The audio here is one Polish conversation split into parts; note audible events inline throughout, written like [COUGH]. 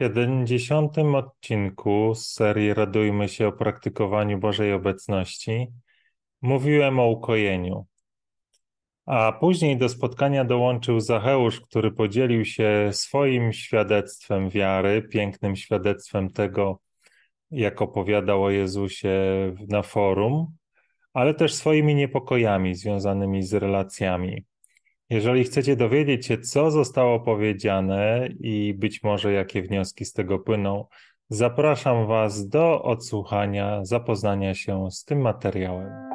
70. odcinku z serii Radujmy się o praktykowaniu Bożej Obecności mówiłem o ukojeniu. A później do spotkania dołączył Zacheusz, który podzielił się swoim świadectwem wiary, pięknym świadectwem tego, jak opowiadał o Jezusie na forum, ale też swoimi niepokojami związanymi z relacjami. Jeżeli chcecie dowiedzieć się, co zostało powiedziane i być może jakie wnioski z tego płyną, zapraszam Was do odsłuchania, zapoznania się z tym materiałem.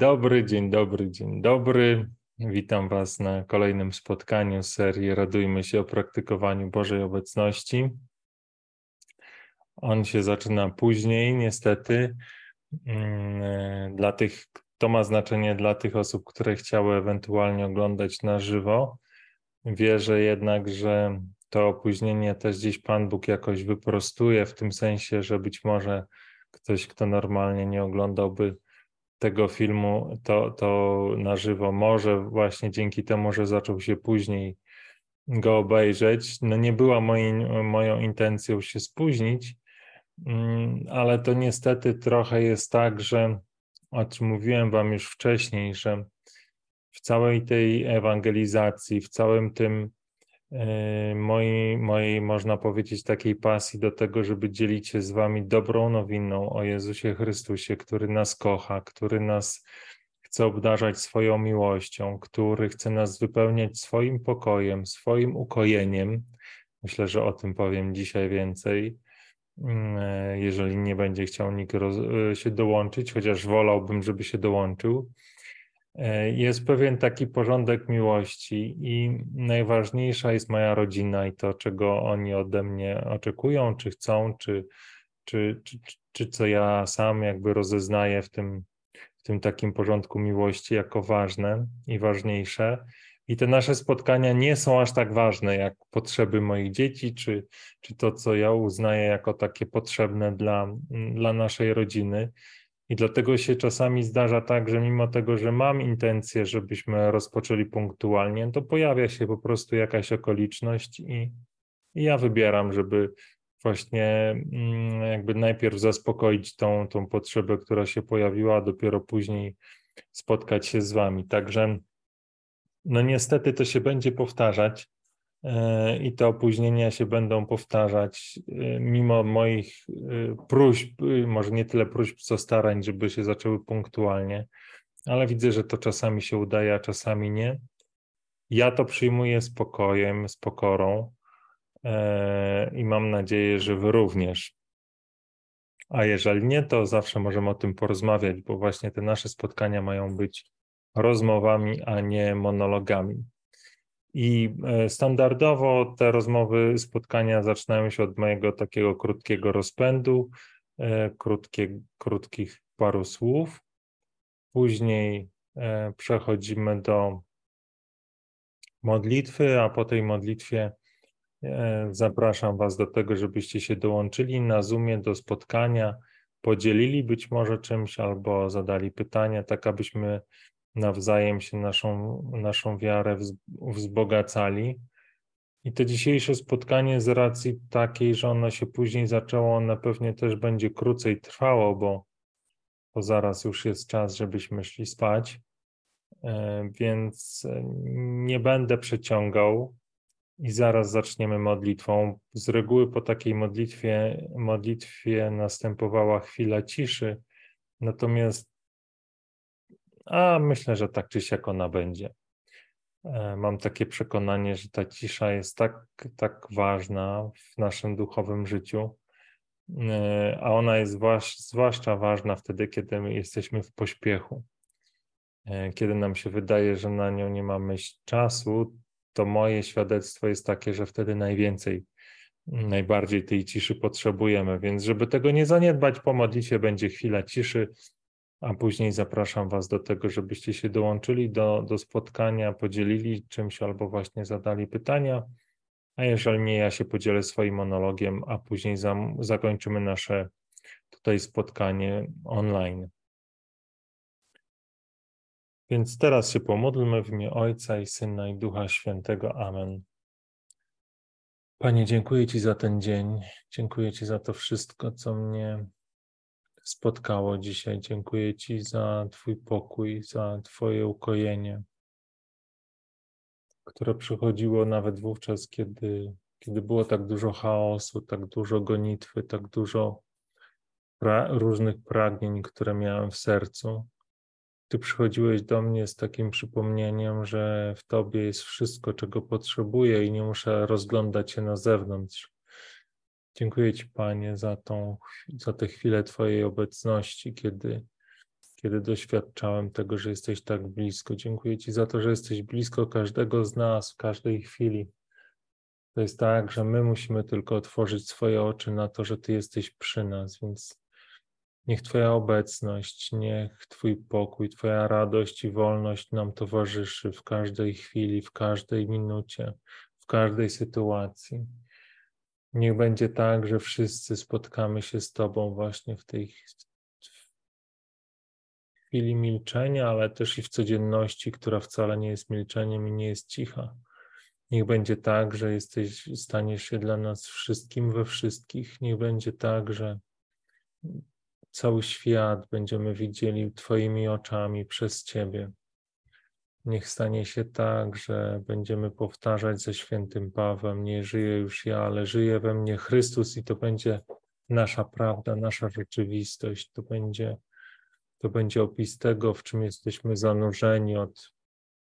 Dobry, dzień dobry, dzień dobry. Witam Was na kolejnym spotkaniu serii Radujmy się o praktykowaniu Bożej Obecności. On się zaczyna później, niestety. Mm, dla tych, to ma znaczenie dla tych osób, które chciały ewentualnie oglądać na żywo. Wierzę jednak, że to opóźnienie też gdzieś Pan Bóg jakoś wyprostuje, w tym sensie, że być może ktoś, kto normalnie nie oglądałby tego filmu, to, to na żywo może właśnie dzięki temu, że zaczął się później go obejrzeć. No nie była moi, moją intencją się spóźnić, mm, ale to niestety trochę jest tak, że o czym mówiłem wam już wcześniej, że w całej tej ewangelizacji, w całym tym mojej, mojej, można powiedzieć, takiej pasji do tego, żeby dzielić się z Wami dobrą nowiną o Jezusie Chrystusie, który nas kocha, który nas chce obdarzać swoją miłością, który chce nas wypełniać swoim pokojem, swoim ukojeniem. Myślę, że o tym powiem dzisiaj więcej. Yy, jeżeli nie będzie chciał nikt yy, się dołączyć, chociaż wolałbym, żeby się dołączył. E, jest pewien taki porządek miłości i najważniejsza jest moja rodzina i to, czego oni ode mnie oczekują, czy chcą, czy, czy, czy, czy co ja sam jakby rozeznaję w tym, w tym takim porządku miłości jako ważne i ważniejsze. I te nasze spotkania nie są aż tak ważne jak potrzeby moich dzieci, czy, czy to, co ja uznaję jako takie potrzebne dla, dla naszej rodziny. I dlatego się czasami zdarza tak, że mimo tego, że mam intencję, żebyśmy rozpoczęli punktualnie, to pojawia się po prostu jakaś okoliczność i, i ja wybieram, żeby właśnie mm, jakby najpierw zaspokoić tą, tą potrzebę, która się pojawiła, a dopiero później spotkać się z wami. Także no niestety to się będzie powtarzać, i te opóźnienia się będą powtarzać e, mimo moich e, próśb, może nie tyle próśb, co starań, żeby się zaczęły punktualnie, ale widzę, że to czasami się udaje, a czasami nie. Ja to przyjmuję spokojem, z pokorą i mam nadzieję, że wy również. A jeżeli nie, to zawsze możemy o tym porozmawiać, bo właśnie te nasze spotkania mają być rozmowami, a nie monologami. I e, standardowo te rozmowy, spotkania zaczynają się od mojego takiego krótkiego rozpędu, e, krótkie, krótkich paru słów. Później e, przechodzimy do modlitwy, a po tej modlitwie zapraszam Was do tego, żebyście się dołączyli na Zoomie do spotkania, podzielili być może czymś albo zadali pytania, tak abyśmy nawzajem się naszą, naszą wiarę wzbogacali. I to dzisiejsze spotkanie z racji takiej, że ono się później zaczęło, ono pewnie też będzie krócej trwało, bo, bo zaraz już jest czas, żebyśmy szli spać. E, więc nie będę przeciągał i zaraz zaczniemy modlitwą. Z reguły po takiej modlitwie, modlitwie następowała chwila ciszy, natomiast a myślę, że tak czy siak ona będzie. E, mam takie przekonanie, że ta cisza jest tak, tak ważna w naszym duchowym życiu, e, a ona jest zwłaszcza ważna wtedy, kiedy my jesteśmy w pośpiechu. E, kiedy nam się wydaje, że na nią nie mamy czasu, to moje świadectwo jest takie, że wtedy najwięcej, najbardziej tej ciszy potrzebujemy. Więc, żeby tego nie zaniedbać, po modlitwie będzie chwila ciszy a później zapraszam Was do tego, żebyście się dołączyli do, do spotkania, podzielili czymś albo właśnie zadali pytania. A jeżeli nie, ja się podzielę swoim monologiem, a później zakończymy nasze tutaj spotkanie online. Więc teraz się pomódlmy w imię Ojca i Syna i Ducha Świętego. Amen. Panie, dziękuję Ci za ten dzień. Dziękuję Ci za to wszystko, co mnie spotkało dzisiaj. Dziękuję Ci za Twój pokój, za Twoje ukojenie, które przychodziło nawet wówczas, kiedy, kiedy było tak dużo chaosu, tak dużo gonitwy, tak dużo pra różnych pragnień, które miałem w sercu. Ty przychodziłeś do mnie z takim przypomnieniem, że w Tobie jest wszystko, czego potrzebuję i nie muszę rozglądać się na zewnątrz. Dziękuję Ci, Panie, za, tą, za tę chwilę Twojej obecności, kiedy, kiedy doświadczałem tego, że jesteś tak blisko. Dziękuję Ci za to, że jesteś blisko każdego z nas w każdej chwili. To jest tak, że my musimy tylko otworzyć swoje oczy na to, że Ty jesteś przy nas, więc Niech Twoja obecność, niech Twój pokój, Twoja radość i wolność nam towarzyszy w każdej chwili, w każdej minucie, w każdej sytuacji. Niech będzie tak, że wszyscy spotkamy się z Tobą właśnie w tej chwili milczenia, ale też i w codzienności, która wcale nie jest milczeniem i nie jest cicha. Niech będzie tak, że jesteś, staniesz się dla nas wszystkim we wszystkich. Niech będzie tak, że cały świat będziemy widzieli Twoimi oczami przez Ciebie. Niech stanie się tak, że będziemy powtarzać ze świętym Pawłem: Nie żyję już ja, ale żyje we mnie Chrystus, i to będzie nasza prawda, nasza rzeczywistość. To będzie, to będzie opis tego, w czym jesteśmy zanurzeni od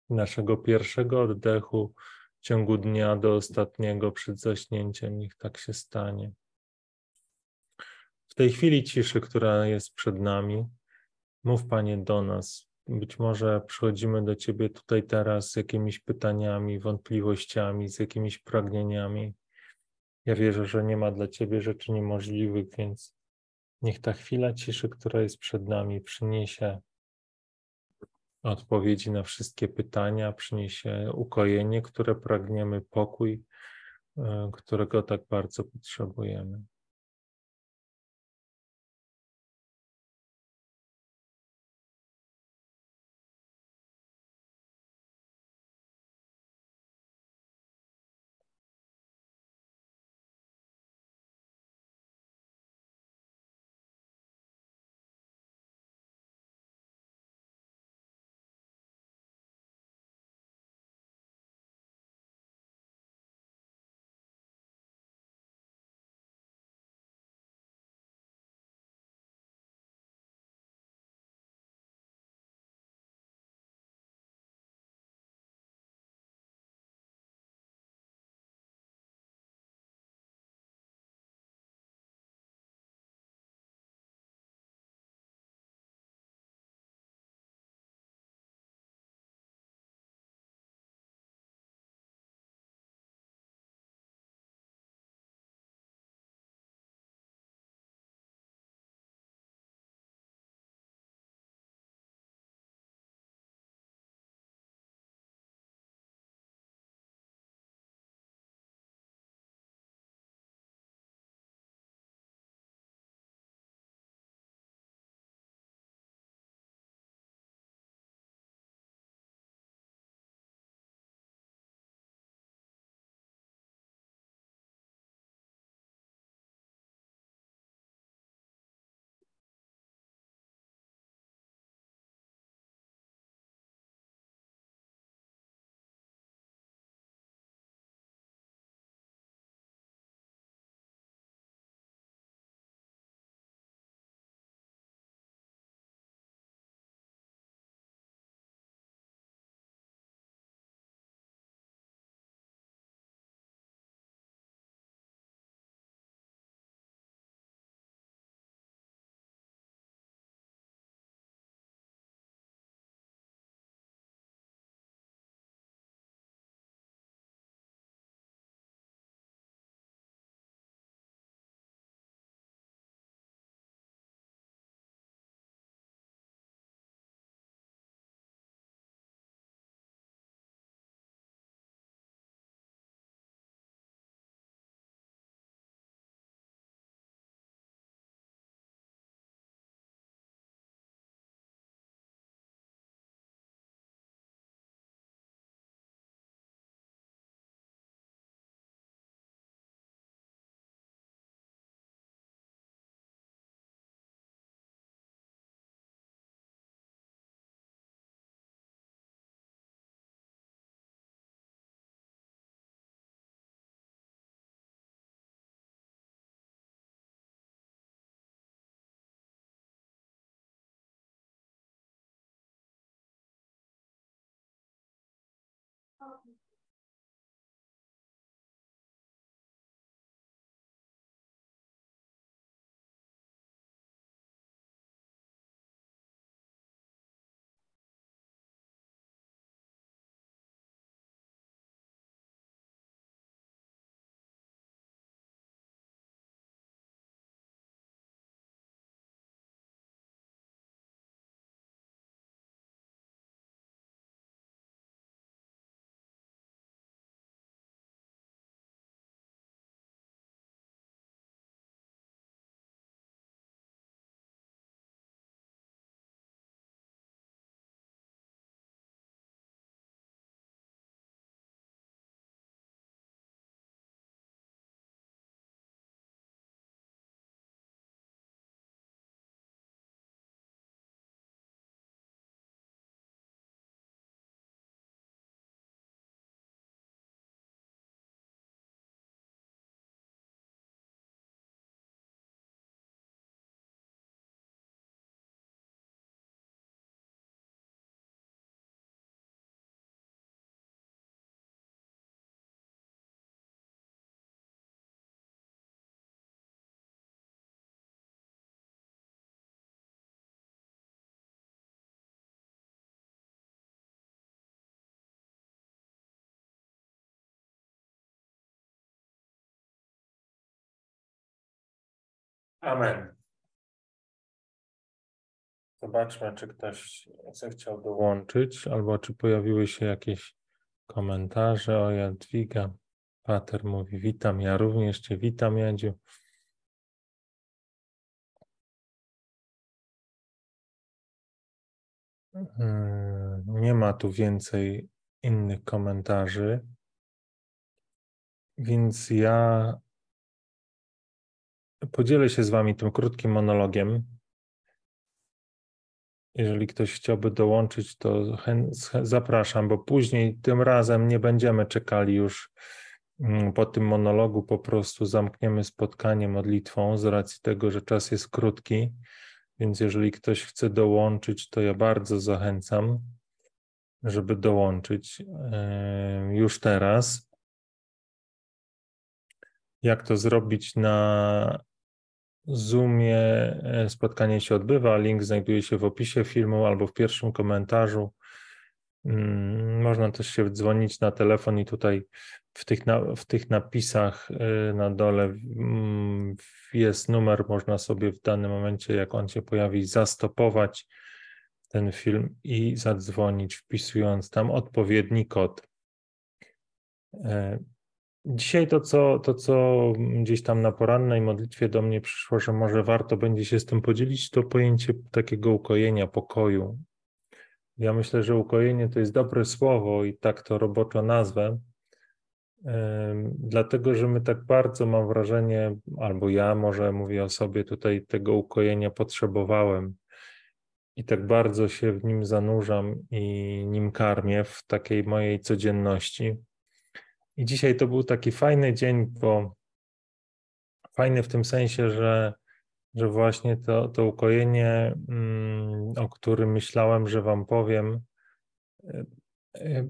naszego pierwszego oddechu w ciągu dnia do ostatniego przed zaśnięciem. Niech tak się stanie tej chwili ciszy, która jest przed nami, mów Panie do nas. Być może przychodzimy do Ciebie tutaj teraz z jakimiś pytaniami, wątpliwościami, z jakimiś pragnieniami. Ja wierzę, że nie ma dla Ciebie rzeczy niemożliwych, więc niech ta chwila ciszy, która jest przed nami, przyniesie odpowiedzi na wszystkie pytania, przyniesie ukojenie, które pragniemy, pokój, e, którego tak bardzo potrzebujemy. Okay. Amen. Zobaczmy, czy ktoś zechciał dołączyć, albo czy pojawiły się jakieś komentarze. O, Jadwiga. Pater mówi, witam, ja również Cię witam, Jadziu. Hmm, nie ma tu więcej innych komentarzy, więc ja Podzielę się z Wami tym krótkim monologiem. Jeżeli ktoś chciałby dołączyć, to zapraszam, bo później tym razem nie będziemy czekali już mm, po tym monologu, po prostu zamkniemy spotkanie modlitwą z racji tego, że czas jest krótki. Więc jeżeli ktoś chce dołączyć, to ja bardzo zachęcam, żeby dołączyć już teraz. Jak to zrobić na Zoomie e, spotkanie się odbywa. Link znajduje się w opisie filmu albo w pierwszym komentarzu. Mm, można też się dzwonić na telefon i tutaj w tych, na, w tych napisach e, na dole mm, jest numer, można sobie w danym momencie, jak on się pojawi, zastopować ten film i zadzwonić, wpisując tam odpowiedni kod. Dzisiaj to co, to, co gdzieś tam na porannej modlitwie do mnie przyszło, że może warto będzie się z tym podzielić, to pojęcie takiego ukojenia, pokoju. Ja myślę, że ukojenie to jest dobre słowo i tak to roboczo nazwę, dlatego że my tak bardzo, mam wrażenie, albo ja może mówię o sobie tutaj, tego ukojenia potrzebowałem i tak bardzo się w nim zanurzam i nim karmię w takiej mojej codzienności i dzisiaj to był taki fajny dzień, bo fajny w tym sensie, że, że właśnie to, to ukojenie, mm, o którym myślałem, że Wam powiem, e, e,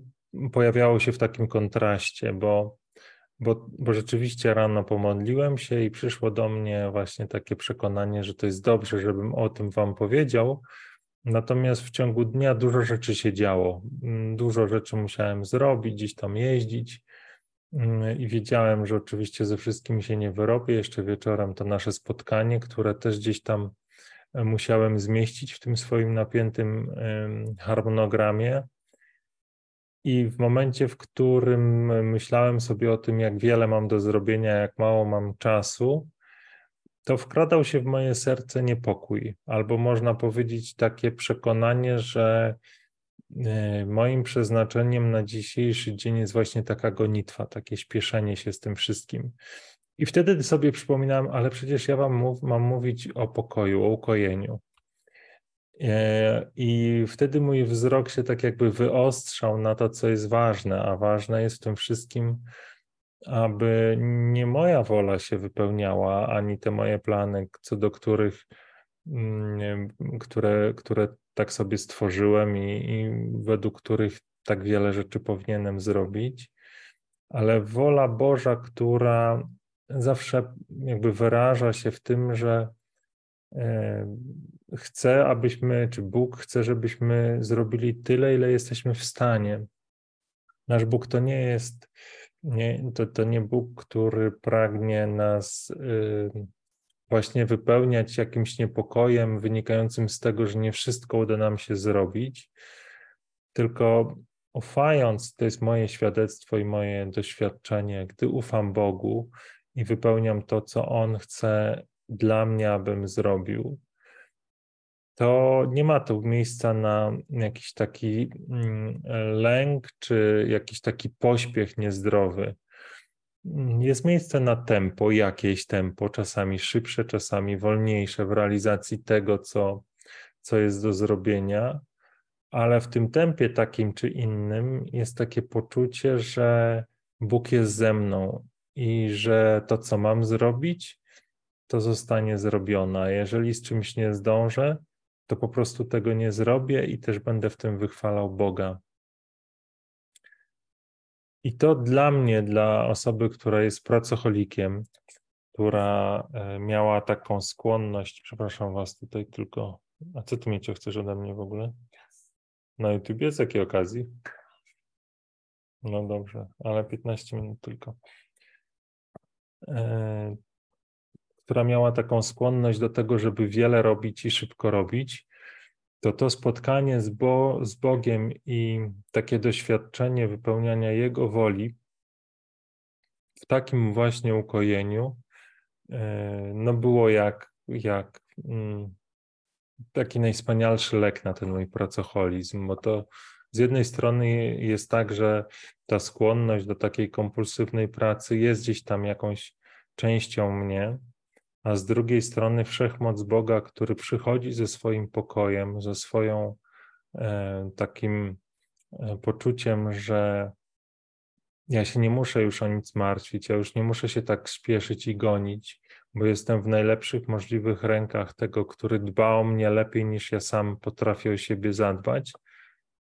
pojawiało się w takim kontraście, bo, bo, bo rzeczywiście rano pomodliłem się i przyszło do mnie właśnie takie przekonanie, że to jest dobrze, żebym o tym Wam powiedział. Natomiast w ciągu dnia dużo rzeczy się działo. Mm, dużo rzeczy musiałem zrobić, gdzieś tam jeździć. Mm, I wiedziałem, że oczywiście ze wszystkim się nie wyrobię. Jeszcze wieczorem to nasze spotkanie, które też gdzieś tam e, musiałem zmieścić w tym swoim napiętym harmonogramie. I w momencie, w którym myślałem sobie o tym, jak wiele mam do zrobienia, jak mało mam czasu, to wkradał się w moje serce niepokój, albo można powiedzieć takie przekonanie, że E, moim przeznaczeniem na dzisiejszy dzień jest właśnie taka gonitwa, takie śpieszenie się z tym wszystkim. I wtedy sobie przypominałem, ale przecież ja wam mów, mam mówić o pokoju, o ukojeniu. E, I wtedy mój wzrok się tak jakby wyostrzał na to, co jest ważne, a ważne jest w tym wszystkim, aby nie moja wola się wypełniała, ani te moje plany, co do których, mm, które, które tak sobie stworzyłem i, i według których tak wiele rzeczy powinienem zrobić, ale wola Boża, która zawsze jakby wyraża się w tym, że e, chce, abyśmy, czy Bóg chce, żebyśmy zrobili tyle, ile jesteśmy w stanie. Nasz Bóg to nie jest, nie, to, to nie Bóg, który pragnie nas y, właśnie wypełniać jakimś niepokojem wynikającym z tego, że nie wszystko uda nam się zrobić, tylko ufając, to jest moje świadectwo i moje doświadczenie, gdy ufam Bogu i wypełniam to, co On chce dla mnie, abym zrobił, to nie ma tu miejsca na jakiś taki mm, lęk czy jakiś taki pośpiech niezdrowy. Jest miejsce na tempo, jakieś tempo, czasami szybsze, czasami wolniejsze w realizacji tego, co, co jest do zrobienia, ale w tym tempie takim czy innym jest takie poczucie, że Bóg jest ze mną i że to, co mam zrobić, to zostanie zrobione. Jeżeli z czymś nie zdążę, to po prostu tego nie zrobię i też będę w tym wychwalał Boga. I to dla mnie, dla osoby, która jest pracocholikiem, która e, miała taką skłonność, przepraszam Was tutaj tylko, a co Ty Miecio chcesz ode mnie w ogóle? Na YouTubie z jakiej okazji? No dobrze, ale 15 minut tylko. E, która miała taką skłonność do tego, żeby wiele robić i szybko robić, to to spotkanie z, Bo, z Bogiem i takie doświadczenie wypełniania Jego woli w takim właśnie ukojeniu, e, no było jak, jak mm, taki najwspanialszy lek na ten mój pracoholizm, bo to z jednej strony jest tak, że ta skłonność do takiej kompulsywnej pracy jest gdzieś tam jakąś częścią mnie, a z drugiej strony wszechmoc Boga, który przychodzi ze swoim pokojem, ze swoją e, takim e, poczuciem, że ja się nie muszę już o nic martwić, ja już nie muszę się tak spieszyć i gonić, bo jestem w najlepszych możliwych rękach tego, który dba o mnie lepiej niż ja sam potrafię o siebie zadbać,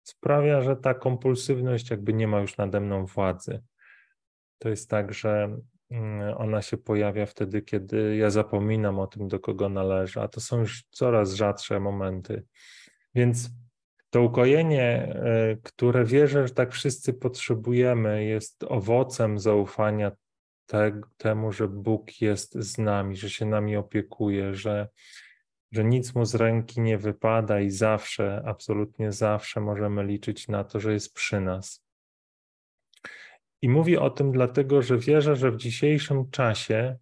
sprawia, że ta kompulsywność jakby nie ma już nade mną władzy. To jest tak, że ona się pojawia wtedy, kiedy ja zapominam o tym, do kogo należy, a to są już coraz rzadsze momenty. Więc to ukojenie, e, które wierzę, że tak wszyscy potrzebujemy, jest owocem zaufania te, temu, że Bóg jest z nami, że się nami opiekuje, że, że nic mu z ręki nie wypada i zawsze, absolutnie zawsze możemy liczyć na to, że jest przy nas. I mówię o tym dlatego, że wierzę, że w dzisiejszym czasie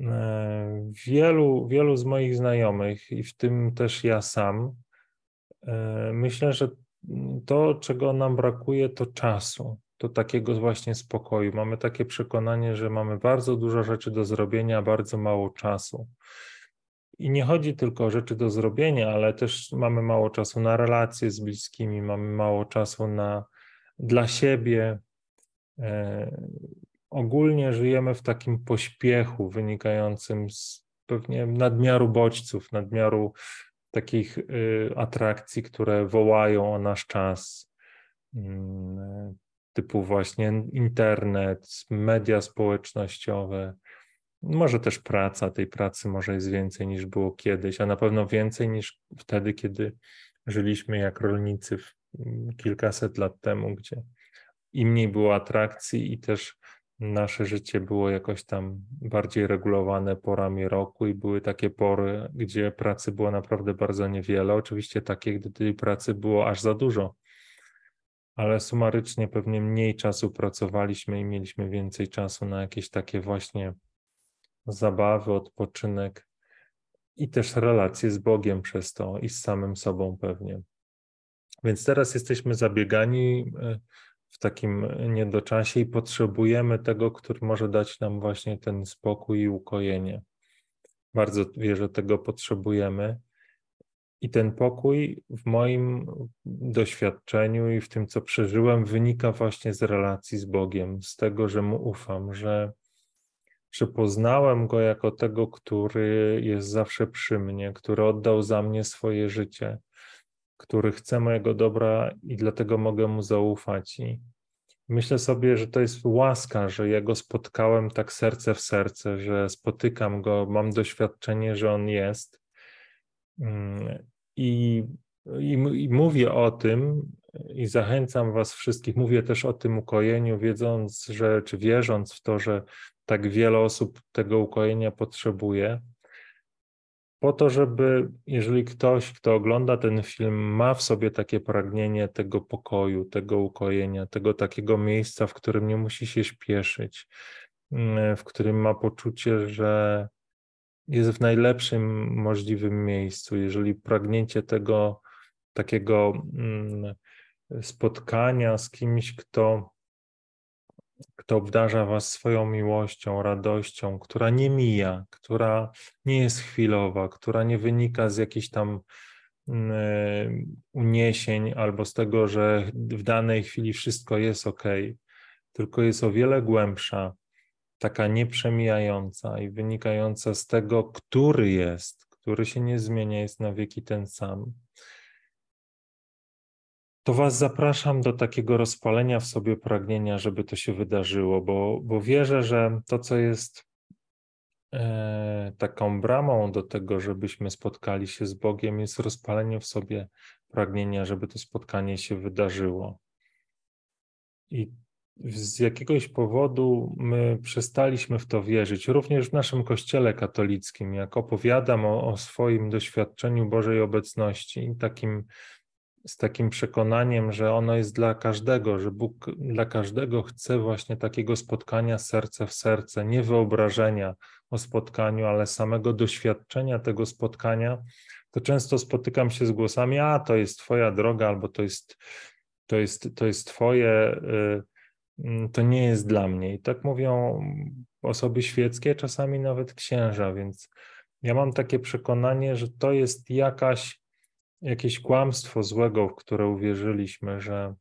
e, wielu, wielu z moich znajomych, i w tym też ja sam, e, myślę, że to, czego nam brakuje, to czasu to takiego właśnie spokoju. Mamy takie przekonanie, że mamy bardzo dużo rzeczy do zrobienia, bardzo mało czasu. I nie chodzi tylko o rzeczy do zrobienia, ale też mamy mało czasu na relacje z bliskimi, mamy mało czasu na dla siebie. E, ogólnie żyjemy w takim pośpiechu wynikającym z pewnie nadmiaru bodźców, nadmiaru takich y, atrakcji, które wołają o nasz czas. Mm, typu właśnie internet, media społecznościowe, może też praca, tej pracy może jest więcej niż było kiedyś, a na pewno więcej niż wtedy, kiedy żyliśmy jak rolnicy kilkaset lat temu, gdzie i mniej było atrakcji i też nasze życie było jakoś tam bardziej regulowane porami roku i były takie pory, gdzie pracy było naprawdę bardzo niewiele. Oczywiście takie, gdy tej pracy było aż za dużo ale sumarycznie pewnie mniej czasu pracowaliśmy i mieliśmy więcej czasu na jakieś takie właśnie zabawy, odpoczynek i też relacje z Bogiem przez to i z samym sobą pewnie. Więc teraz jesteśmy zabiegani e, w takim niedoczasie i potrzebujemy tego, który może dać nam właśnie ten spokój i ukojenie. Bardzo wierzę, tego potrzebujemy. I ten pokój w moim doświadczeniu i w tym, co przeżyłem, wynika właśnie z relacji z Bogiem, z tego, że mu ufam, że, że poznałem go jako tego, który jest zawsze przy mnie, który oddał za mnie swoje życie, który chce mojego dobra i dlatego mogę mu zaufać. I myślę sobie, że to jest łaska, że ja go spotkałem tak serce w serce, że spotykam go, mam doświadczenie, że on jest. Mm, I, i, i mówię o tym i zachęcam Was wszystkich, mówię też o tym ukojeniu, wiedząc, że, czy wierząc w to, że tak wiele osób tego ukojenia potrzebuje po to, żeby jeżeli ktoś, kto ogląda ten film, ma w sobie takie pragnienie tego pokoju, tego ukojenia, tego takiego miejsca, w którym nie musi się śpieszyć, mm, w którym ma poczucie, że jest w najlepszym możliwym miejscu, jeżeli pragniecie tego takiego mm, spotkania z kimś, kto kto obdarza Was swoją miłością, radością, która nie mija, która nie jest chwilowa, która nie wynika z jakichś tam mm, e, uniesień albo z tego, że w danej chwili wszystko jest ok, tylko jest o wiele głębsza, taka nieprzemijająca i wynikająca z tego, który jest, który się nie zmienia, jest na wieki ten sam to Was zapraszam do takiego rozpalenia w sobie pragnienia, żeby to się wydarzyło, bo, bo wierzę, że to, co jest e, taką bramą do tego, żebyśmy spotkali się z Bogiem, jest rozpalenie w sobie pragnienia, żeby to spotkanie się wydarzyło. I z jakiegoś powodu my przestaliśmy w to wierzyć, również w naszym kościele katolickim, jak opowiadam o, o swoim doświadczeniu Bożej obecności i takim z takim przekonaniem, że ono jest dla każdego, że Bóg dla każdego chce właśnie takiego spotkania serce w serce, nie wyobrażenia o spotkaniu, ale samego doświadczenia tego spotkania, to często spotykam się z głosami, a to jest Twoja droga, albo to jest, to jest, to jest Twoje, y, mm, to nie jest dla mnie. I tak mówią osoby świeckie, czasami nawet księża, więc ja mam takie przekonanie, że to jest jakaś jakieś kłamstwo złego, w które uwierzyliśmy, że,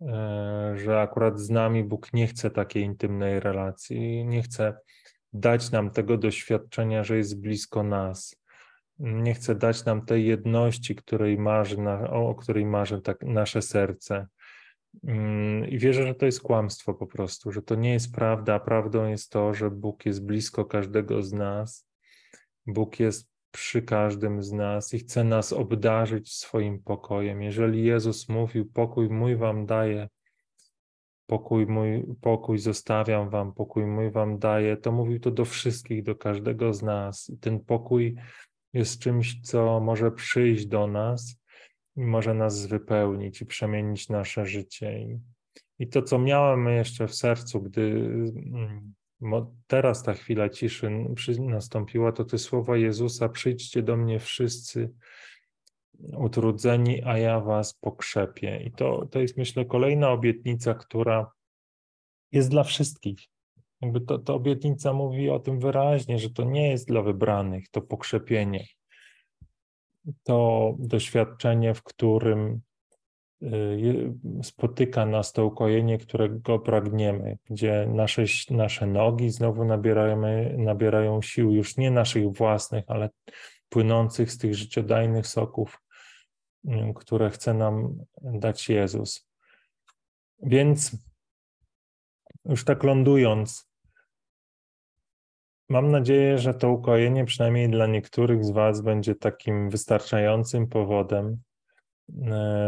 e, że akurat z nami Bóg nie chce takiej intymnej relacji, nie chce dać nam tego doświadczenia, że jest blisko nas. Nie chce dać nam tej jedności, której marzy, o której marzy tak nasze serce. Mm, I wierzę, że to jest kłamstwo po prostu, że to nie jest prawda. Prawdą jest to, że Bóg jest blisko każdego z nas. Bóg jest przy każdym z nas i chce nas obdarzyć swoim pokojem. Jeżeli Jezus mówił: Pokój mój wam daję, pokój mój, pokój zostawiam wam, pokój mój wam daję, to mówił to do wszystkich, do każdego z nas. I ten pokój jest czymś, co może przyjść do nas i może nas wypełnić i przemienić nasze życie. I, i to, co miałem jeszcze w sercu, gdy mm, teraz ta chwila ciszy nastąpiła, to te słowa Jezusa: Przyjdźcie do mnie wszyscy utrudzeni, a ja was pokrzepię. I to, to jest, myślę, kolejna obietnica, która jest dla wszystkich. Jakby to, to obietnica mówi o tym wyraźnie, że to nie jest dla wybranych, to pokrzepienie. To doświadczenie, w którym spotyka nas to ukojenie, którego pragniemy, gdzie nasze, nasze nogi znowu nabieramy, nabierają sił, już nie naszych własnych, ale płynących z tych życiodajnych soków, y, które chce nam dać Jezus. Więc już tak lądując, mam nadzieję, że to ukojenie, przynajmniej dla niektórych z Was, będzie takim wystarczającym powodem,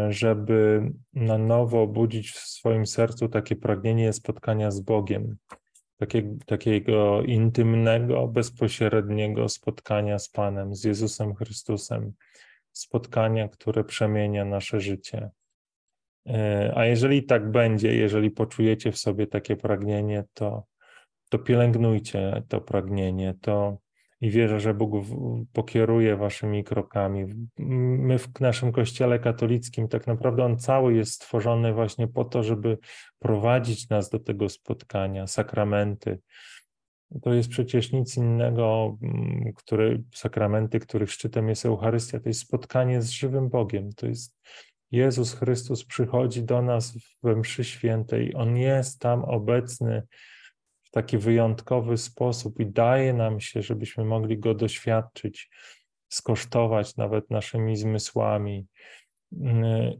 żeby na nowo obudzić w swoim sercu takie pragnienie spotkania z Bogiem, takie, takiego intymnego, bezpośredniego spotkania z Panem, z Jezusem Chrystusem, spotkania, które przemienia nasze życie. E, a jeżeli tak będzie, jeżeli poczujecie w sobie takie pragnienie, to, to pielęgnujcie to pragnienie, to i wierzę, że Bóg pokieruje waszymi krokami. My w naszym kościele katolickim, tak naprawdę on cały jest stworzony właśnie po to, żeby prowadzić nas do tego spotkania, sakramenty. To jest przecież nic innego, mm, które, sakramenty, których szczytem jest Eucharystia, to jest spotkanie z żywym Bogiem. To jest Jezus Chrystus przychodzi do nas we mszy świętej. On jest tam obecny taki wyjątkowy sposób i daje nam się, żebyśmy mogli go doświadczyć, skosztować nawet naszymi zmysłami,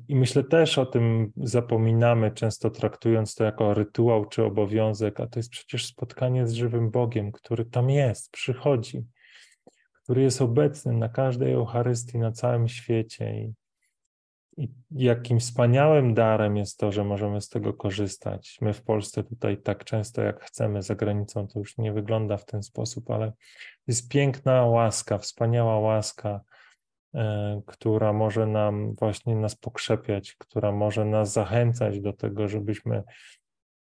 I myślę też o tym zapominamy, często traktując to jako rytuał czy obowiązek, a to jest przecież spotkanie z żywym Bogiem, który tam jest, przychodzi, który jest obecny na każdej Eucharystii na całym świecie. I, I jakim wspaniałym darem jest to, że możemy z tego korzystać. My w Polsce tutaj tak często jak chcemy, za granicą to już nie wygląda w ten sposób, ale jest piękna łaska, wspaniała łaska E, która może nam właśnie nas pokrzepiać, która może nas zachęcać do tego, żebyśmy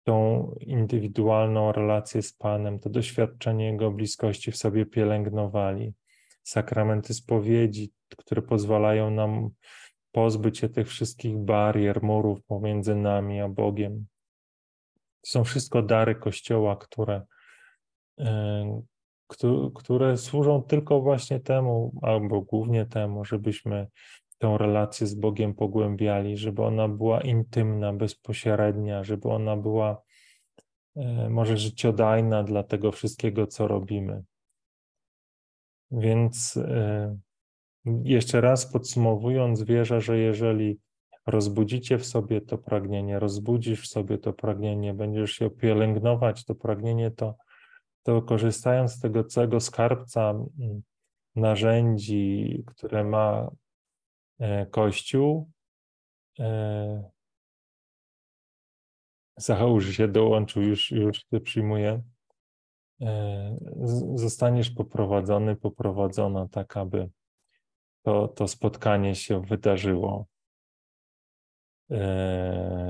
tą indywidualną relację z Panem, to doświadczenie Jego bliskości w sobie pielęgnowali. Sakramenty spowiedzi, które pozwalają nam pozbyć się tych wszystkich barier, murów pomiędzy nami a Bogiem. To są wszystko dary Kościoła, które, e, które służą tylko właśnie temu, albo głównie temu, żebyśmy tę relację z Bogiem pogłębiali, żeby ona była intymna, bezpośrednia, żeby ona była e, może życiodajna dla tego wszystkiego, co robimy. Więc e, jeszcze raz podsumowując, wierzę, że jeżeli rozbudzicie w sobie to pragnienie, rozbudzisz w sobie to pragnienie, będziesz się pielęgnować to pragnienie, to to korzystając z tego całego skarbca mm, narzędzi, które ma e, Kościół, e, Zacheusz się dołączył, już, już Cię przyjmuję, e, zostaniesz poprowadzony, poprowadzona tak, aby to, to spotkanie się wydarzyło.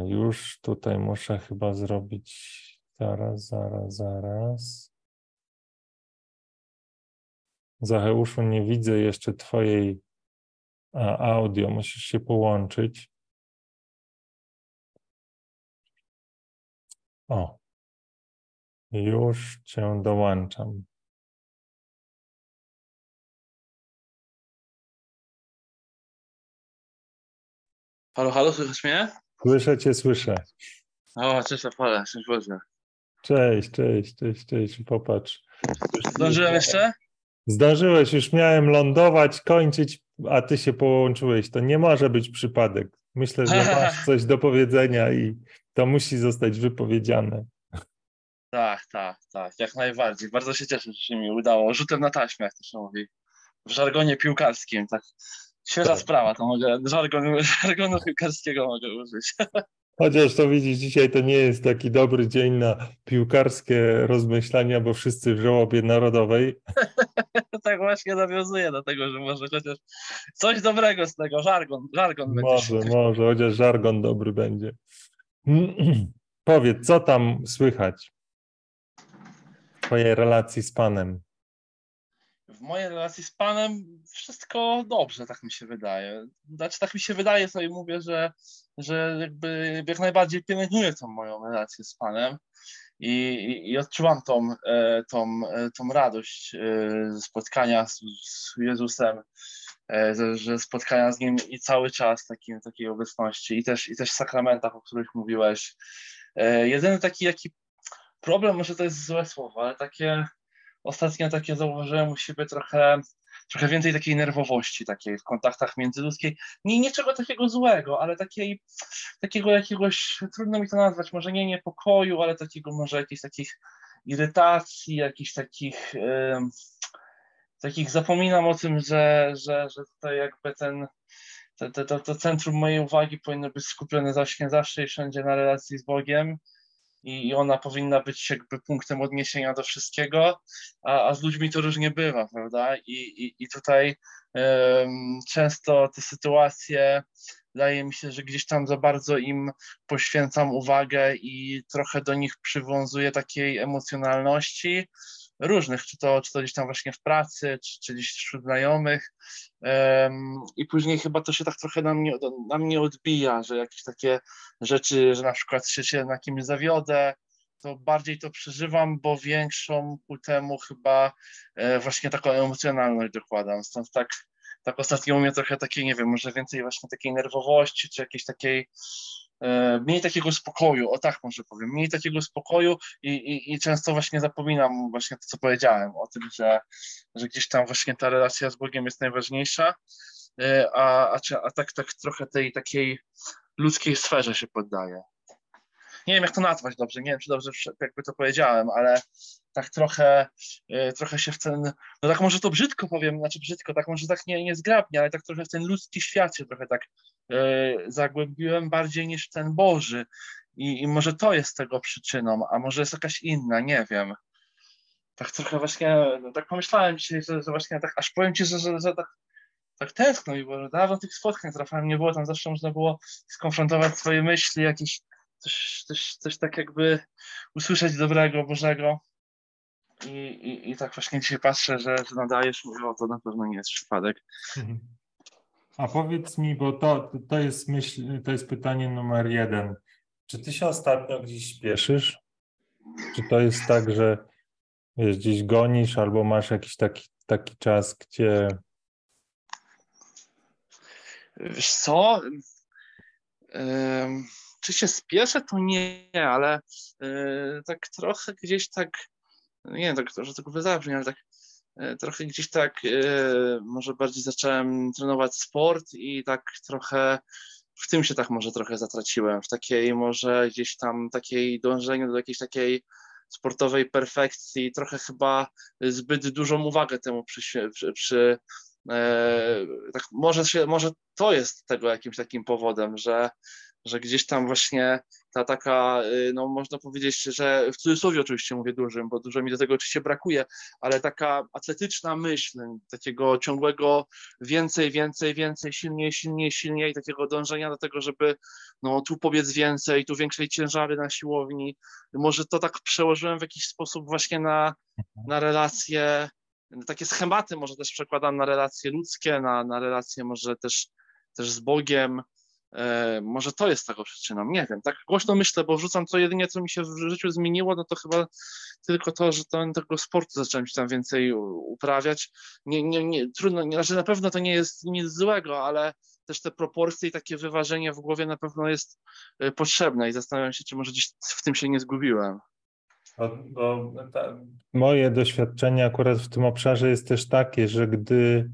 Już tutaj muszę chyba zrobić, zaraz, zaraz, zaraz. Zacheuszu, nie widzę jeszcze Twojej audio, musisz się połączyć. O, już Cię dołączam. Halo, halo, słyszysz mnie? Słyszę Cię, słyszę. O, cześć Apole, cześć Boże. Cześć, cześć, cześć, cześć, popatrz. Zdążyłem jeszcze? Zdążyłeś, już miałem lądować, kończyć, a ty się połączyłeś. To nie może być przypadek. Myślę, że [LAUGHS] masz coś do powiedzenia i to musi zostać wypowiedziane. Tak, tak, tak, jak najbardziej. Bardzo się cieszę, że się mi udało. Rzutem na taśmę, jak to się mówi. W żargonie piłkarskim, tak. Świeża tak. sprawa, to mogę, żargonu, [LAUGHS] żargonu piłkarskiego mogę użyć. Chociaż to widzisz, dzisiaj to nie jest taki dobry dzień na piłkarskie rozmyślania, bo wszyscy w żałobie narodowej. [LAUGHS] tak właśnie nawiązuje do tego, że może chociaż coś dobrego z tego, żargon, żargon może, będzie. [LAUGHS] Może, chociaż żargon dobry będzie. [CLEARS THROAT] Powiedz, co tam słychać w twojej relacji z Panem? W mojej relacji z Panem wszystko dobrze, tak mi się wydaje. Znaczy, tak mi się wydaje, sobie mówię, że, że jakby jak najbardziej pielęgnuję tą moją relację z Panem i, i, i odczuwam tą, e, tą, e, tą radość e, spotkania z, z Jezusem, że spotkania z Nim i cały czas takim, takiej obecności i też, i też w sakramentach, o których mówiłeś. Jedyny taki jaki problem, może to jest złe słowo, ale takie ostatnio takie zauważyłem u siebie trochę, trochę więcej takiej nerwowości takiej w kontaktach międzyludzkich. Nie niczego takiego złego, ale takiej, takiego jakiegoś, trudno mi to nazwać, może nie niepokoju, ale takiego może jakichś takich irytacji, jakichś takich, yy, takich zapominam o tym, że, że, że tutaj jakby ten to, to, to centrum mojej uwagi powinno być skupione zawsze i wszędzie na relacji z Bogiem i ona powinna być jakby punktem odniesienia do wszystkiego, a, a z ludźmi to różnie bywa, prawda? I, i, i tutaj um, często te sytuacje, wydaje mi się, że gdzieś tam za bardzo im poświęcam uwagę i trochę do nich przywiązuję takiej emocjonalności, różnych, czy to, czy to gdzieś tam właśnie w pracy, czy, czy gdzieś wśród znajomych. Um, I później chyba to się tak trochę na mnie, na mnie odbija, że jakieś takie rzeczy, że na przykład się na kimś zawiodę, to bardziej to przeżywam, bo większą ku temu chyba e, właśnie taką emocjonalność dokładam. Stąd tak, tak ostatnio u mnie trochę takiej, nie wiem, może więcej właśnie takiej nerwowości, czy jakiejś takiej mniej takiego spokoju, o tak może powiem, mniej takiego spokoju i, i, i, często właśnie zapominam właśnie to, co powiedziałem, o tym, że, że gdzieś tam właśnie ta relacja z Bogiem jest najważniejsza. a, a, a tak, tak trochę tej takiej ludzkiej sferze się poddaję. Nie wiem, jak to nazwać dobrze, nie wiem, czy dobrze jakby to powiedziałem, ale tak trochę, trochę się w ten, no tak może to brzydko powiem, znaczy brzydko, tak może tak nie, niezgrabnie, ale tak trochę w ten ludzki świat się trochę tak zagłębiłem bardziej niż ten Boży. I, I może to jest tego przyczyną, a może jest jakaś inna, nie wiem. Tak trochę właśnie, no tak pomyślałem dzisiaj, że, że właśnie tak, aż powiem Ci, że, że, że tak, tak tęskno mi że dawno tych spotkań trafałem nie było, tam zawsze można było skonfrontować swoje myśli, jakieś coś, coś, coś tak jakby usłyszeć dobrego, Bożego. I, i, i tak właśnie dzisiaj patrzę, że, że nadajesz, mówię, o to na pewno nie jest przypadek. A powiedz mi, bo to, to jest myśl, to jest pytanie numer jeden. Czy ty się ostatnio gdzieś śpieszysz? Czy to jest tak, że wiesz, gdzieś gonisz albo masz jakiś taki, taki czas, gdzie... Wiesz co? czy się spieszę, to nie, ale yy, tak trochę gdzieś tak, nie wiem, tak, że tego wybrzmi, ale tak trochę gdzieś tak yy, może bardziej zacząłem trenować sport i tak trochę w tym się tak może trochę zatraciłem, w takiej może gdzieś tam takiej dążeniu do jakiejś takiej sportowej perfekcji, trochę chyba zbyt dużą uwagę temu przy, przy, przy e, tak może, się, może to jest tego jakimś takim powodem, że że gdzieś tam właśnie ta taka, y, no można powiedzieć, że w cudzysłowie oczywiście mówię dużym, bo dużo mi do tego oczywiście brakuje, ale taka atletyczna myśl, takiego ciągłego więcej, więcej, więcej, silniej, silniej, silniej, takiego dążenia do tego, żeby no tu pobiec więcej, tu większej ciężary na siłowni. Może to tak przełożyłem w jakiś sposób właśnie na, na relacje, takie schematy może też przekładam na relacje ludzkie, na, na relacje może też, też z Bogiem, E, może to jest tego przyczyną, nie wiem. Tak głośno myślę, bo wrzucam co jedynie, co mi się w życiu zmieniło, no to chyba tylko to, że to, tego sportu zacząłem się tam więcej uprawiać. Nie, nie, nie, trudno, nie, znaczy na pewno to nie jest nic złego, ale też te proporcje i takie wyważenie w głowie na pewno jest e, potrzebne i zastanawiam się, czy może gdzieś w tym się nie zgubiłem. Ta, moje doświadczenie akurat w tym obszarze jest też takie, że gdy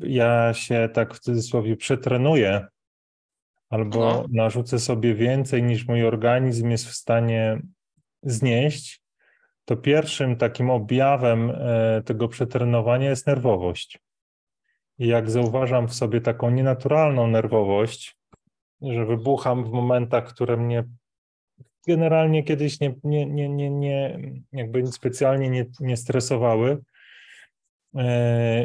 ja się tak w cudzysłowie przetrenuję albo no. narzucę sobie więcej niż mój organizm jest w stanie znieść, to pierwszym takim objawem e, tego przetrenowania jest nerwowość. I jak zauważam w sobie taką nienaturalną nerwowość, że wybucham w momentach, które mnie generalnie kiedyś nie, nie, nie, nie, nie jakby specjalnie nie, nie stresowały,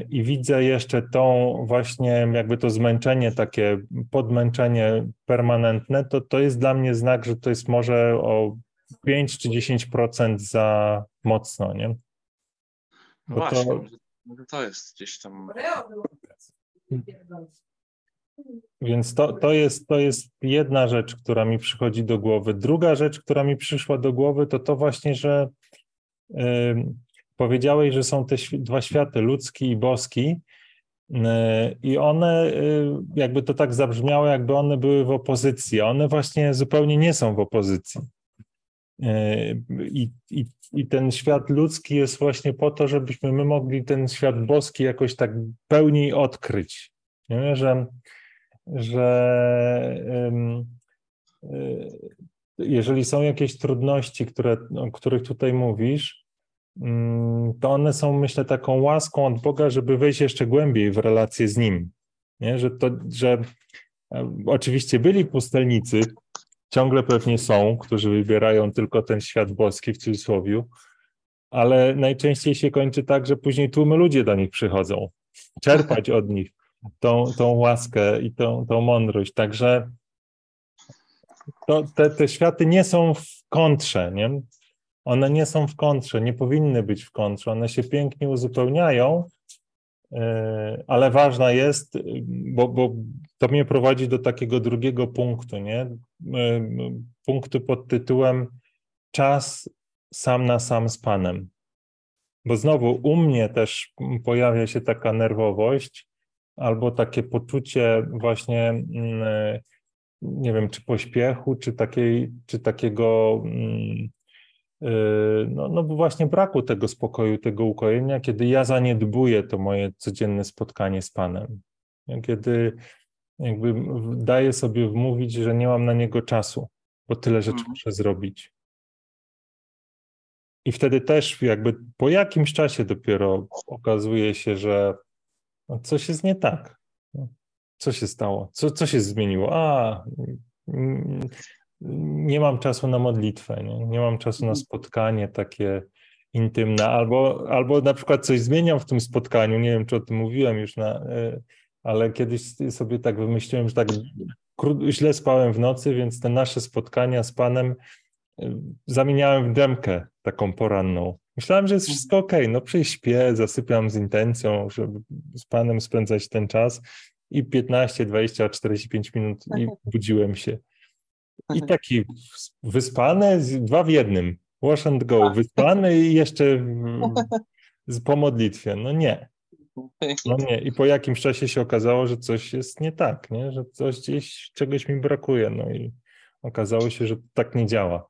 i widzę jeszcze tą właśnie jakby to zmęczenie, takie podmęczenie permanentne, to to jest dla mnie znak, że to jest może o 5 czy 10% za mocno, nie? No właśnie, to... to jest gdzieś tam... Więc to, to, jest, to jest jedna rzecz, która mi przychodzi do głowy. Druga rzecz, która mi przyszła do głowy, to to właśnie, że powiedziałeś, że są te dwa światy, ludzki i boski, y, i one, y, jakby to tak zabrzmiało, jakby one były w opozycji. One właśnie zupełnie nie są w opozycji. Y, I, i, I ten świat ludzki jest właśnie po to, żebyśmy my mogli ten świat boski jakoś tak pełniej odkryć. Nie? Że, że jeżeli są jakieś trudności, które, o których tutaj mówisz, to one są, myślę, taką łaską od Boga, żeby wejść jeszcze głębiej w relację z Nim. Nie? Że, to, że e, oczywiście byli pustelnicy, ciągle pewnie są, którzy wybierają tylko ten świat boski w cudzysłowie, ale najczęściej się kończy tak, że później tłumy ludzie do nich przychodzą, czerpać od nich tą, tą łaskę i tą, tą mądrość. Także to, te, te światy nie są w kontrze, nie? One nie są w kontrze, nie powinny być w kontrze, one się pięknie uzupełniają, e, ale ważna jest, bo, bo to mnie prowadzi do takiego drugiego punktu, nie? E, punktu pod tytułem czas sam na sam z Panem. Bo znowu u mnie też pojawia się taka nerwowość albo takie poczucie właśnie, mm, e, nie wiem, czy pośpiechu, czy, takiej, czy takiego mm, no, no właśnie braku tego spokoju, tego ukojenia, kiedy ja zaniedbuję to moje codzienne spotkanie z Panem. Kiedy jakby daję sobie wmówić, że nie mam na niego czasu, bo tyle rzeczy mhm. muszę zrobić. I wtedy też jakby po jakimś czasie dopiero okazuje się, że no, coś jest nie tak. Co się stało? Co, co się zmieniło? A, nie mam czasu na modlitwę, nie, nie mam czasu na mhm. spotkanie takie intymne, albo, albo na przykład coś zmieniam w tym spotkaniu, nie wiem, czy o tym mówiłem już, na, e, ale kiedyś sobie tak wymyśliłem, że tak źle spałem w nocy, więc te nasze spotkania z Panem e, zamieniałem w demkę taką poranną. Myślałem, że jest mhm. wszystko ok, no przyśpię, zasypiam z intencją, żeby z Panem spędzać ten czas i 15, 20, 45 minut i budziłem się. I taki wyspany, dwa w jednym. Wash and go. Tak. Wyspany i jeszcze [LAUGHS] po modlitwie. No nie. No nie. I po jakimś czasie się okazało, że coś jest nie tak, nie? że coś gdzieś, czegoś mi brakuje. No i okazało się, że tak nie działa.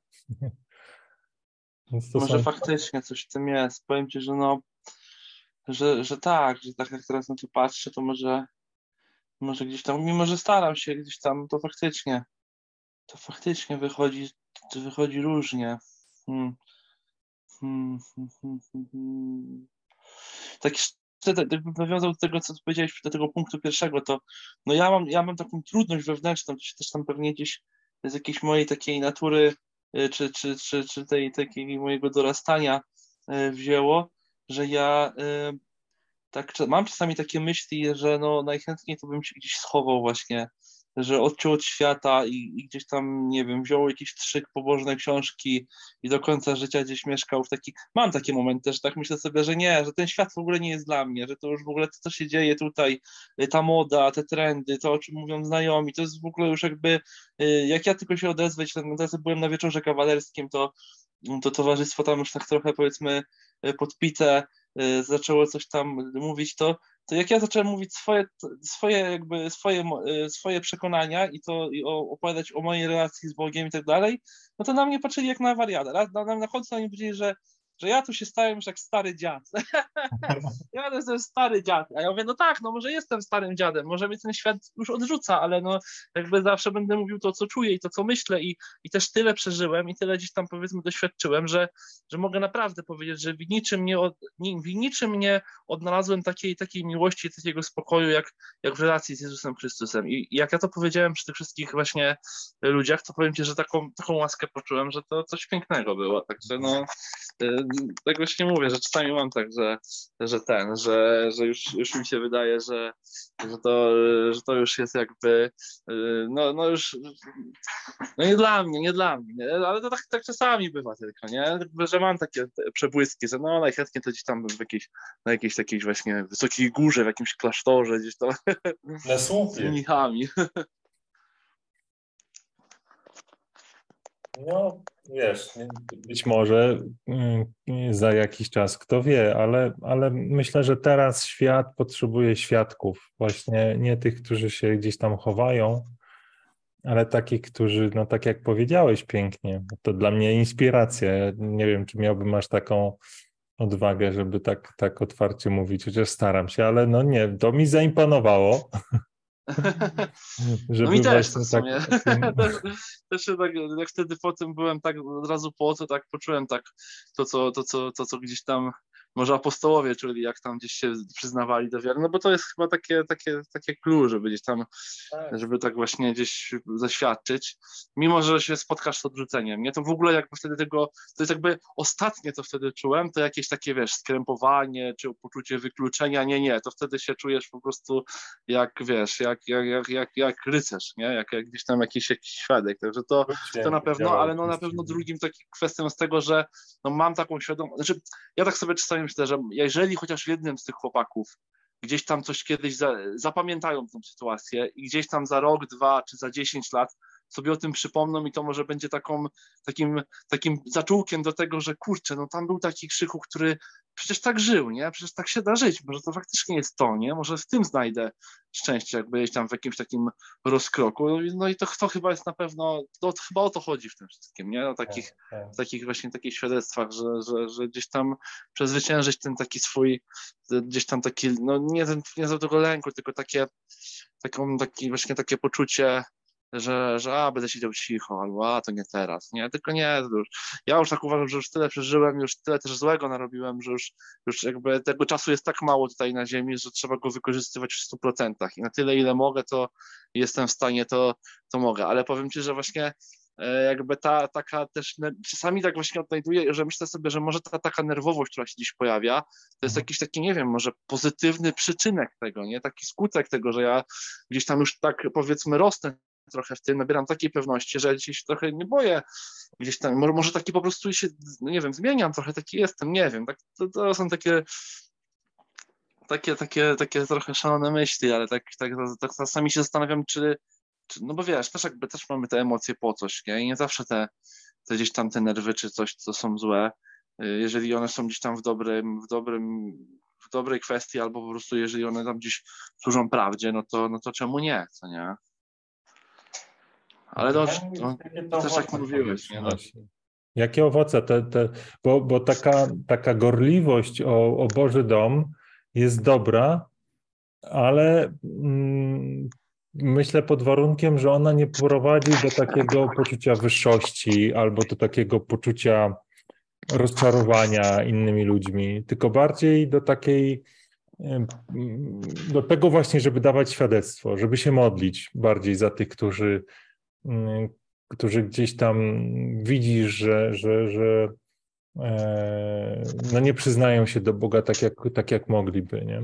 Może są... faktycznie coś w tym jest. Powiem ci, że no, że, że tak, że tak jak teraz na to patrzę, to może, może gdzieś tam, mimo że staram się gdzieś tam, to faktycznie to faktycznie wychodzi, wychodzi różnie. Hmm. Hmm, hmm, hmm tak jakbym nawiązał do tego, co powiedziałeś, do tego punktu pierwszego, to no ja mam, ja mam taką trudność wewnętrzną, to się też tam pewnie gdzieś z jakiejś mojej takiej natury, y, czy, czy, czy, czy tej takiej mojego dorastania y, wzięło, że ja y, tak mam czasami takie myśli, że no najchętniej to bym się gdzieś schował właśnie że odciął od świata i, i, gdzieś tam, nie wiem, wziął jakiś trzyk pobożne książki i do końca życia gdzieś mieszkał w taki... Mam takie momenty, że tak myślę sobie, że nie, że ten świat w ogóle nie jest dla mnie, że to już w ogóle to, co się dzieje tutaj, y, ta moda, te trendy, to, o czym mówią znajomi, to jest w ogóle już jakby, y, jak ja tylko się odezwę, teraz byłem na wieczorze kawalerskim, to to towarzystwo tam już tak trochę powiedzmy y, podpite, zaczęło coś tam mówić, to to jak ja zacząłem mówić swoje, swoje jakby swoje, e, swoje przekonania i to i opowiadać o mojej relacji z Bogiem i tak dalej, no to na mnie patrzyli jak na wariata. Na, na, na końcu oni powiedzieli, że że ja tu się stałem już jak stary dziad. [LAUGHS] ja jestem stary dziad. A ja mówię, no tak, no może jestem starym dziadem, może mnie ten świat już odrzuca, ale no jakby zawsze będę mówił to, co czuję i to, co myślę i, i też tyle przeżyłem i tyle gdzieś tam powiedzmy doświadczyłem, że, że mogę naprawdę powiedzieć, że w niczym nie, od, w niczym nie odnalazłem takiej, takiej miłości, takiego spokoju, jak, jak w relacji z Jezusem Chrystusem. I, I jak ja to powiedziałem przy tych wszystkich właśnie ludziach, to powiem Ci, że taką, taką łaskę poczułem, że to coś pięknego było. Także no, y, tak właśnie mówię, że czasami mam tak, że, że ten, że, że już, już mi się wydaje, że, że, to, że to już jest jakby, no, no już, no nie dla mnie, nie dla mnie, nie? ale to tak, tak czasami bywa tylko, nie? Że mam takie przebłyski, że no najchętniej to gdzieś tam w jakiejś, na jakiejś takiej właśnie wysokiej górze, w jakimś klasztorze, gdzieś tam na słupie. z mnichami. [LAUGHS] No, wiesz, być może mm, za jakiś czas, kto wie, ale, ale myślę, że teraz świat potrzebuje świadków, właśnie nie tych, którzy się gdzieś tam chowają, ale takich, którzy, no tak jak powiedziałeś pięknie, to dla mnie inspiracja. Nie wiem, czy miałbym masz taką odwagę, żeby tak, tak otwarcie mówić, chociaż staram się, ale no nie, to mi zaimponowało. [LAUGHS] [LAUGHS] Żeby no mi też w sumie. Tak... [LAUGHS] [LAUGHS] też, też tak, jak wtedy po tym byłem tak od razu po to, tak poczułem tak to, co, to, co, to, co gdzieś tam może apostołowie, czyli jak tam gdzieś się przyznawali do wiary, no bo to jest chyba takie, takie, takie clue, żeby gdzieś tam, tak. żeby tak właśnie gdzieś zaświadczyć, mimo, że się spotkasz z odrzuceniem, nie, to w ogóle jakby wtedy tego, to jest jakby ostatnie, co wtedy czułem, to jakieś takie, wiesz, skrępowanie, czy poczucie wykluczenia, nie, nie, to wtedy się czujesz po prostu jak, wiesz, jak, jak, jak, jak, jak rycerz, nie, jak, jak gdzieś tam jakiś, jakiś świadek, także to, to na pewno, ale no na pewno drugim takim kwestią z tego, że no mam taką świadomość, znaczy ja tak sobie czasami myślę, że jeżeli chociaż jednym z tych chłopaków gdzieś tam coś kiedyś za, zapamiętają tą sytuację i gdzieś tam za rok, dwa czy za dziesięć lat sobie o tym przypomną i to może będzie taką, takim, takim zaczółkiem do tego, że kurczę, no tam był taki krzyku, który przecież tak żył, nie? Przecież tak się da żyć, może to faktycznie jest to, nie? Może w tym znajdę szczęście, jakby gdzieś tam w jakimś takim rozkroku. No i to, to chyba jest na pewno, to, chyba o to chodzi w tym wszystkim, nie? O takich, tak, tak. takich właśnie takich świadectwach, że, że, że gdzieś tam przezwyciężyć ten taki swój, gdzieś tam taki, no nie, nie za tego lęku, tylko takie, taką, taki, właśnie takie poczucie że, że a, będę siedział cicho, albo a, to nie teraz. Nie, tylko nie, już, ja już tak uważam, że już tyle przeżyłem, już tyle też złego narobiłem, że już, już jakby tego czasu jest tak mało tutaj na ziemi, że trzeba go wykorzystywać w 100%. I na tyle, ile mogę, to jestem w stanie, to, to mogę. Ale powiem Ci, że właśnie e, jakby ta taka też, czasami tak właśnie odnajduję, że myślę sobie, że może ta taka nerwowość, która się dziś pojawia, to jest mhm. jakiś taki, nie wiem, może pozytywny przyczynek tego, nie? Taki skutek tego, że ja gdzieś tam już tak powiedzmy rosnę trochę w tym, nabieram takiej pewności, że dzisiaj się trochę nie boję gdzieś tam, może, może taki po prostu się, no nie wiem, zmieniam trochę, taki jestem, nie wiem, tak, to, to są takie takie, takie, takie trochę szalone myśli, ale tak, tak, tak czasami się zastanawiam, czy, czy, no bo wiesz, też jakby też mamy te emocje po coś, nie? I nie zawsze te, te gdzieś tam te nerwy czy coś, co są złe, y, jeżeli one są gdzieś tam w dobrym, w dobrym, w dobrej kwestii, albo po prostu jeżeli one tam gdzieś służą prawdzie, no to, no to czemu nie, co nie? Ale to, to, to też jak mówiłeś. Nie? No. Jakie owoce? Te, te, bo bo taka, taka gorliwość o, o Boży Dom jest dobra, ale mm, myślę pod warunkiem, że ona nie prowadzi do takiego poczucia wyższości albo do takiego poczucia rozczarowania innymi ludźmi, tylko bardziej do takiej do tego właśnie, żeby dawać świadectwo, żeby się modlić bardziej za tych, którzy którzy gdzieś tam widzisz, że, że, że e, no nie przyznają się do Boga tak jak, tak jak mogliby, nie?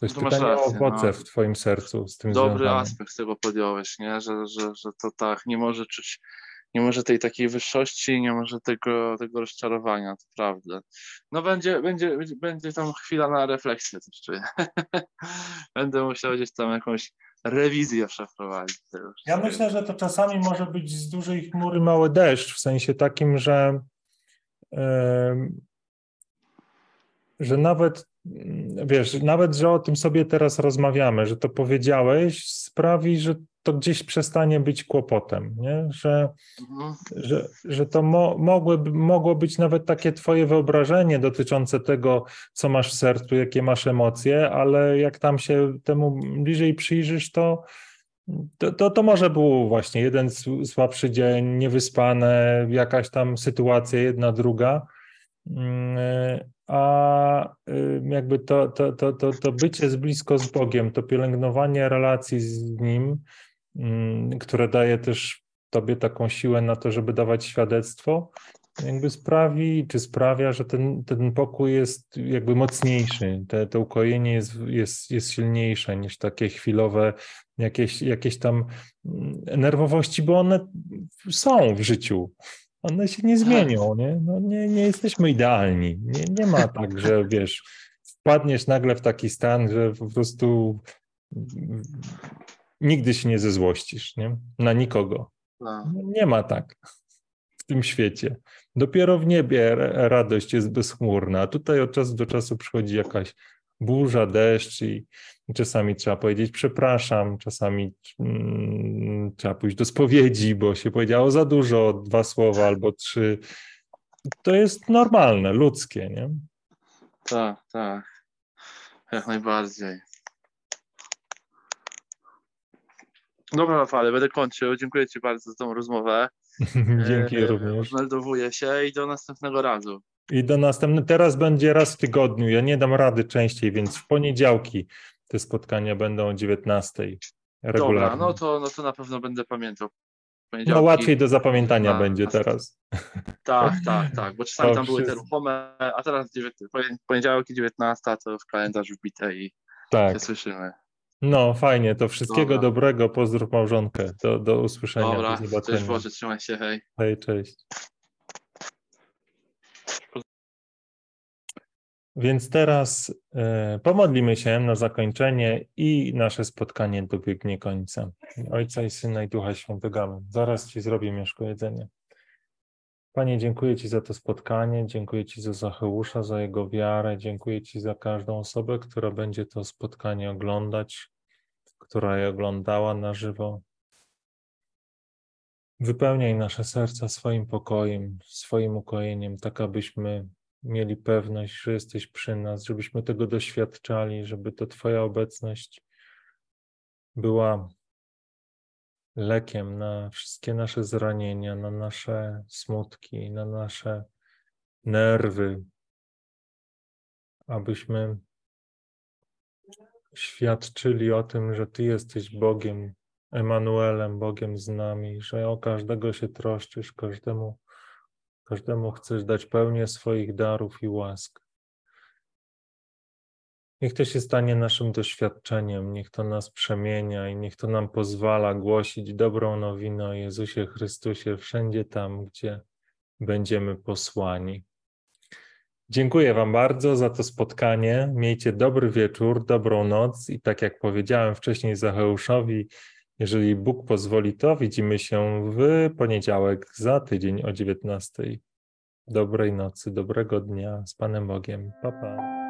To jest to pytanie rację, o owoce no. w twoim sercu z tym Dobry związane. aspekt tego podjąłeś, nie? Że, że, że to tak nie może czuć, nie może tej takiej wyższości, nie może tego, tego rozczarowania, to prawda. No będzie, będzie, będzie tam chwila na refleksję też czuję. [LAUGHS] Będę musiał gdzieś tam jakąś rewizję przeprowadzić. Ja myślę, że to czasami może być z dużej chmury mały deszcz, w sensie takim, że, że nawet wiesz, nawet, że o tym sobie teraz rozmawiamy, że to powiedziałeś, sprawi, że to gdzieś przestanie być kłopotem, nie? Że, mhm. że, że to mo, mogło być nawet takie twoje wyobrażenie dotyczące tego, co masz w sercu, jakie masz emocje, ale jak tam się temu bliżej przyjrzysz, to, to, to, to może był właśnie jeden słabszy dzień, niewyspane, jakaś tam sytuacja, jedna, druga, mm, a jakby to, to, to, to, to bycie z blisko z Bogiem, to pielęgnowanie relacji z Nim, które daje też tobie taką siłę na to, żeby dawać świadectwo, jakby sprawi, czy sprawia, że ten, ten pokój jest jakby mocniejszy, te, to ukojenie jest, jest, jest silniejsze niż takie chwilowe jakieś, jakieś tam mm, nerwowości, bo one są w życiu. One się nie zmienią, nie? No nie, nie jesteśmy idealni. Nie, nie ma tak, że wiesz, wpadniesz nagle w taki stan, że po prostu nigdy się nie zezłościsz, nie? Na nikogo. No. Nie ma tak w tym świecie. Dopiero w niebie radość jest bezchmurna, a tutaj od czasu do czasu przychodzi jakaś burza, deszcz i czasami trzeba powiedzieć przepraszam, czasami mm, trzeba pójść do spowiedzi, bo się powiedziało za dużo, dwa słowa albo trzy. To jest normalne, ludzkie, nie? Tak, tak. Jak najbardziej. Dobra, Rafale, będę kończył. Dziękuję Ci bardzo za tą rozmowę. [LAUGHS] Dzięki e, również. Meldowuję się i do następnego razu. I do następnego. Teraz będzie raz w tygodniu. Ja nie dam rady częściej, więc w poniedziałki te spotkania będą o 19. Regularnie. Dobra, no to, no to na pewno będę pamiętał. No łatwiej do zapamiętania będzie teraz. [LAUGHS] Tak, tak, tak, bo czasami to tam były te ruchome, a teraz poniedziałki 19 to w kalendarz wbite i tak. się słyszymy. No, fajnie, to wszystkiego Dobra. dobrego, pozdrów małżonkę, do, do usłyszenia, Dobra, do zobaczenia. Cześć Boże, trzymaj się, hej. Hej, cześć. Więc teraz e, pomodlimy się na zakończenie i nasze spotkanie dobiegnie końca. Ojca i Syna i Ducha Świętego. Zaraz Ci zrobię mieszko jedzenie. Panie, dziękuję Ci za to spotkanie, dziękuję Ci za Zacheusza, za jego wiarę, dziękuję Ci za każdą osobę, która będzie to spotkanie oglądać, która je oglądała na żywo. Wypełniaj nasze serca swoim pokojem, swoim ukojeniem, tak abyśmy mieli pewność, że jesteś przy nas, żebyśmy tego doświadczali, żeby to Twoja obecność była lekiem na wszystkie nasze zranienia, na nasze smutki, na nasze nerwy, abyśmy świadczyli o tym, że Ty jesteś Bogiem, Emanuelem, Bogiem z nami, że o każdego się troszczysz, każdemu, każdemu chcesz dać pełnię swoich darów i łask. Niech to się stanie naszym doświadczeniem, niech to nas przemienia i niech to nam pozwala głosić dobrą nowinę o Jezusie Chrystusie wszędzie tam, gdzie będziemy posłani. Dziękuję Wam bardzo za to spotkanie. Miejcie dobry wieczór, dobrą noc i tak jak powiedziałem wcześniej Zacheuszowi, jeżeli Bóg pozwoli, to widzimy się w poniedziałek za tydzień o 19. Dobrej nocy, dobrego dnia z Panem Bogiem. Pa, pa.